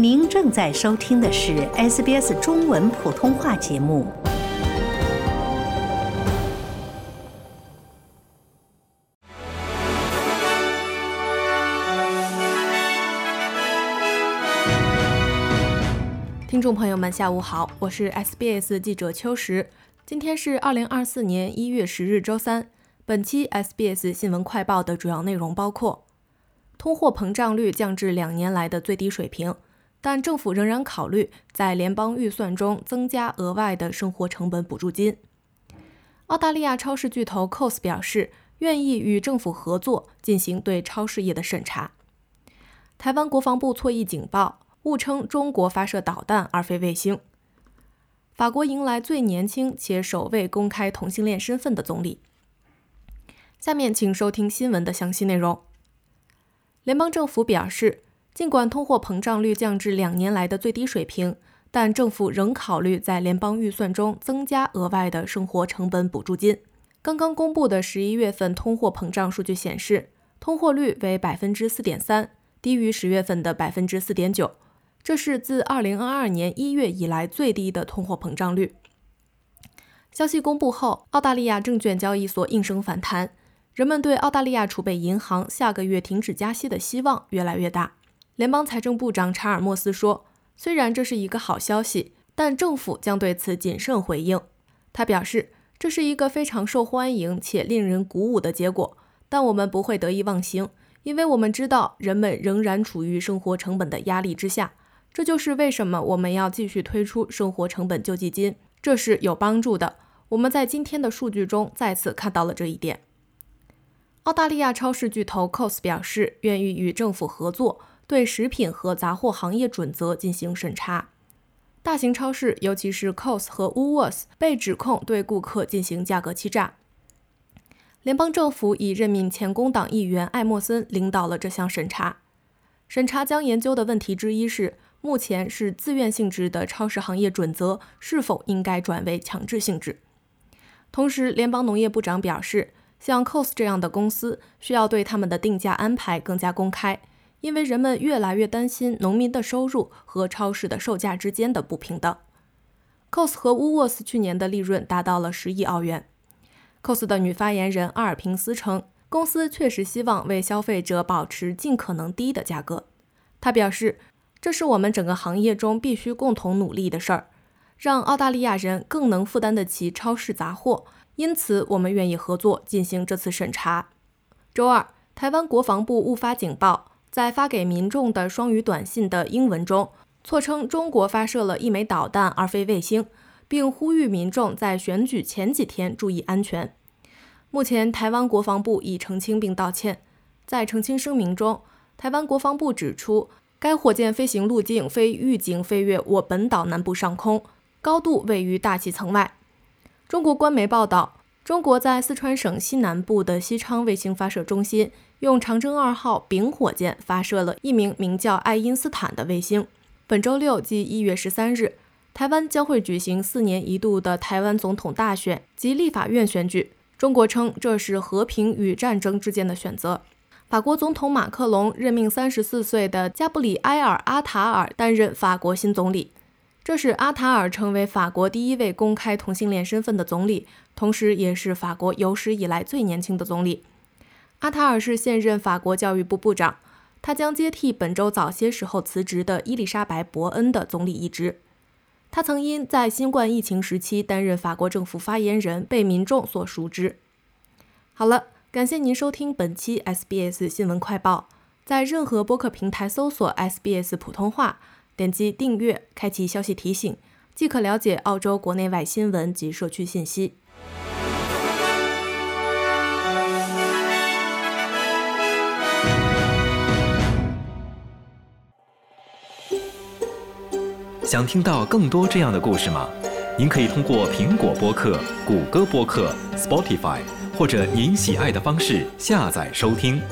您正在收听的是 SBS 中文普通话节目。听众朋友们，下午好，我是 SBS 记者秋实。今天是二零二四年一月十日，周三。本期 SBS 新闻快报的主要内容包括：通货膨胀率降至两年来的最低水平。但政府仍然考虑在联邦预算中增加额外的生活成本补助金。澳大利亚超市巨头 Coles 表示愿意与政府合作进行对超市业的审查。台湾国防部错译警报，误称中国发射导弹而非卫星。法国迎来最年轻且首位公开同性恋身份的总理。下面请收听新闻的详细内容。联邦政府表示。尽管通货膨胀率降至两年来的最低水平，但政府仍考虑在联邦预算中增加额外的生活成本补助金。刚刚公布的十一月份通货膨胀数据显示，通货率为百分之四点三，低于十月份的百分之四点九，这是自二零二二年一月以来最低的通货膨胀率。消息公布后，澳大利亚证券交易所应声反弹，人们对澳大利亚储备银行下个月停止加息的希望越来越大。联邦财政部长查尔莫斯说：“虽然这是一个好消息，但政府将对此谨慎回应。”他表示：“这是一个非常受欢迎且令人鼓舞的结果，但我们不会得意忘形，因为我们知道人们仍然处于生活成本的压力之下。这就是为什么我们要继续推出生活成本救济金，这是有帮助的。我们在今天的数据中再次看到了这一点。”澳大利亚超市巨头 Coles 表示愿意与政府合作。对食品和杂货行业准则进行审查。大型超市，尤其是 c o s 和 Woolworths，被指控对顾客进行价格欺诈。联邦政府已任命前工党议员艾默森领导了这项审查。审查将研究的问题之一是，目前是自愿性质的超市行业准则是否应该转为强制性质。同时，联邦农业部长表示，像 c o s 这样的公司需要对他们的定价安排更加公开。因为人们越来越担心农民的收入和超市的售价之间的不平等。Cos 和 Woolworths 去年的利润达到了十亿澳元。Cos 的女发言人阿尔平斯称，公司确实希望为消费者保持尽可能低的价格。他表示，这是我们整个行业中必须共同努力的事儿，让澳大利亚人更能负担得起超市杂货。因此，我们愿意合作进行这次审查。周二，台湾国防部误发警报。在发给民众的双语短信的英文中，错称中国发射了一枚导弹而非卫星，并呼吁民众在选举前几天注意安全。目前，台湾国防部已澄清并道歉。在澄清声明中，台湾国防部指出，该火箭飞行路径非预警飞越我本岛南部上空，高度位于大气层外。中国官媒报道。中国在四川省西南部的西昌卫星发射中心，用长征二号丙火箭发射了一名名叫爱因斯坦的卫星。本周六，即一月十三日，台湾将会举行四年一度的台湾总统大选及立法院选举。中国称这是和平与战争之间的选择。法国总统马克龙任命三十四岁的加布里埃尔·阿塔尔担任法国新总理。这是阿塔尔成为法国第一位公开同性恋身份的总理，同时也是法国有史以来最年轻的总理。阿塔尔是现任法国教育部部长，他将接替本周早些时候辞职的伊丽莎白·伯恩的总理一职。他曾因在新冠疫情时期担任法国政府发言人被民众所熟知。好了，感谢您收听本期 SBS 新闻快报，在任何播客平台搜索 SBS 普通话。点击订阅，开启消息提醒，即可了解澳洲国内外新闻及社区信息。想听到更多这样的故事吗？您可以通过苹果播客、谷歌播客、Spotify 或者您喜爱的方式下载收听。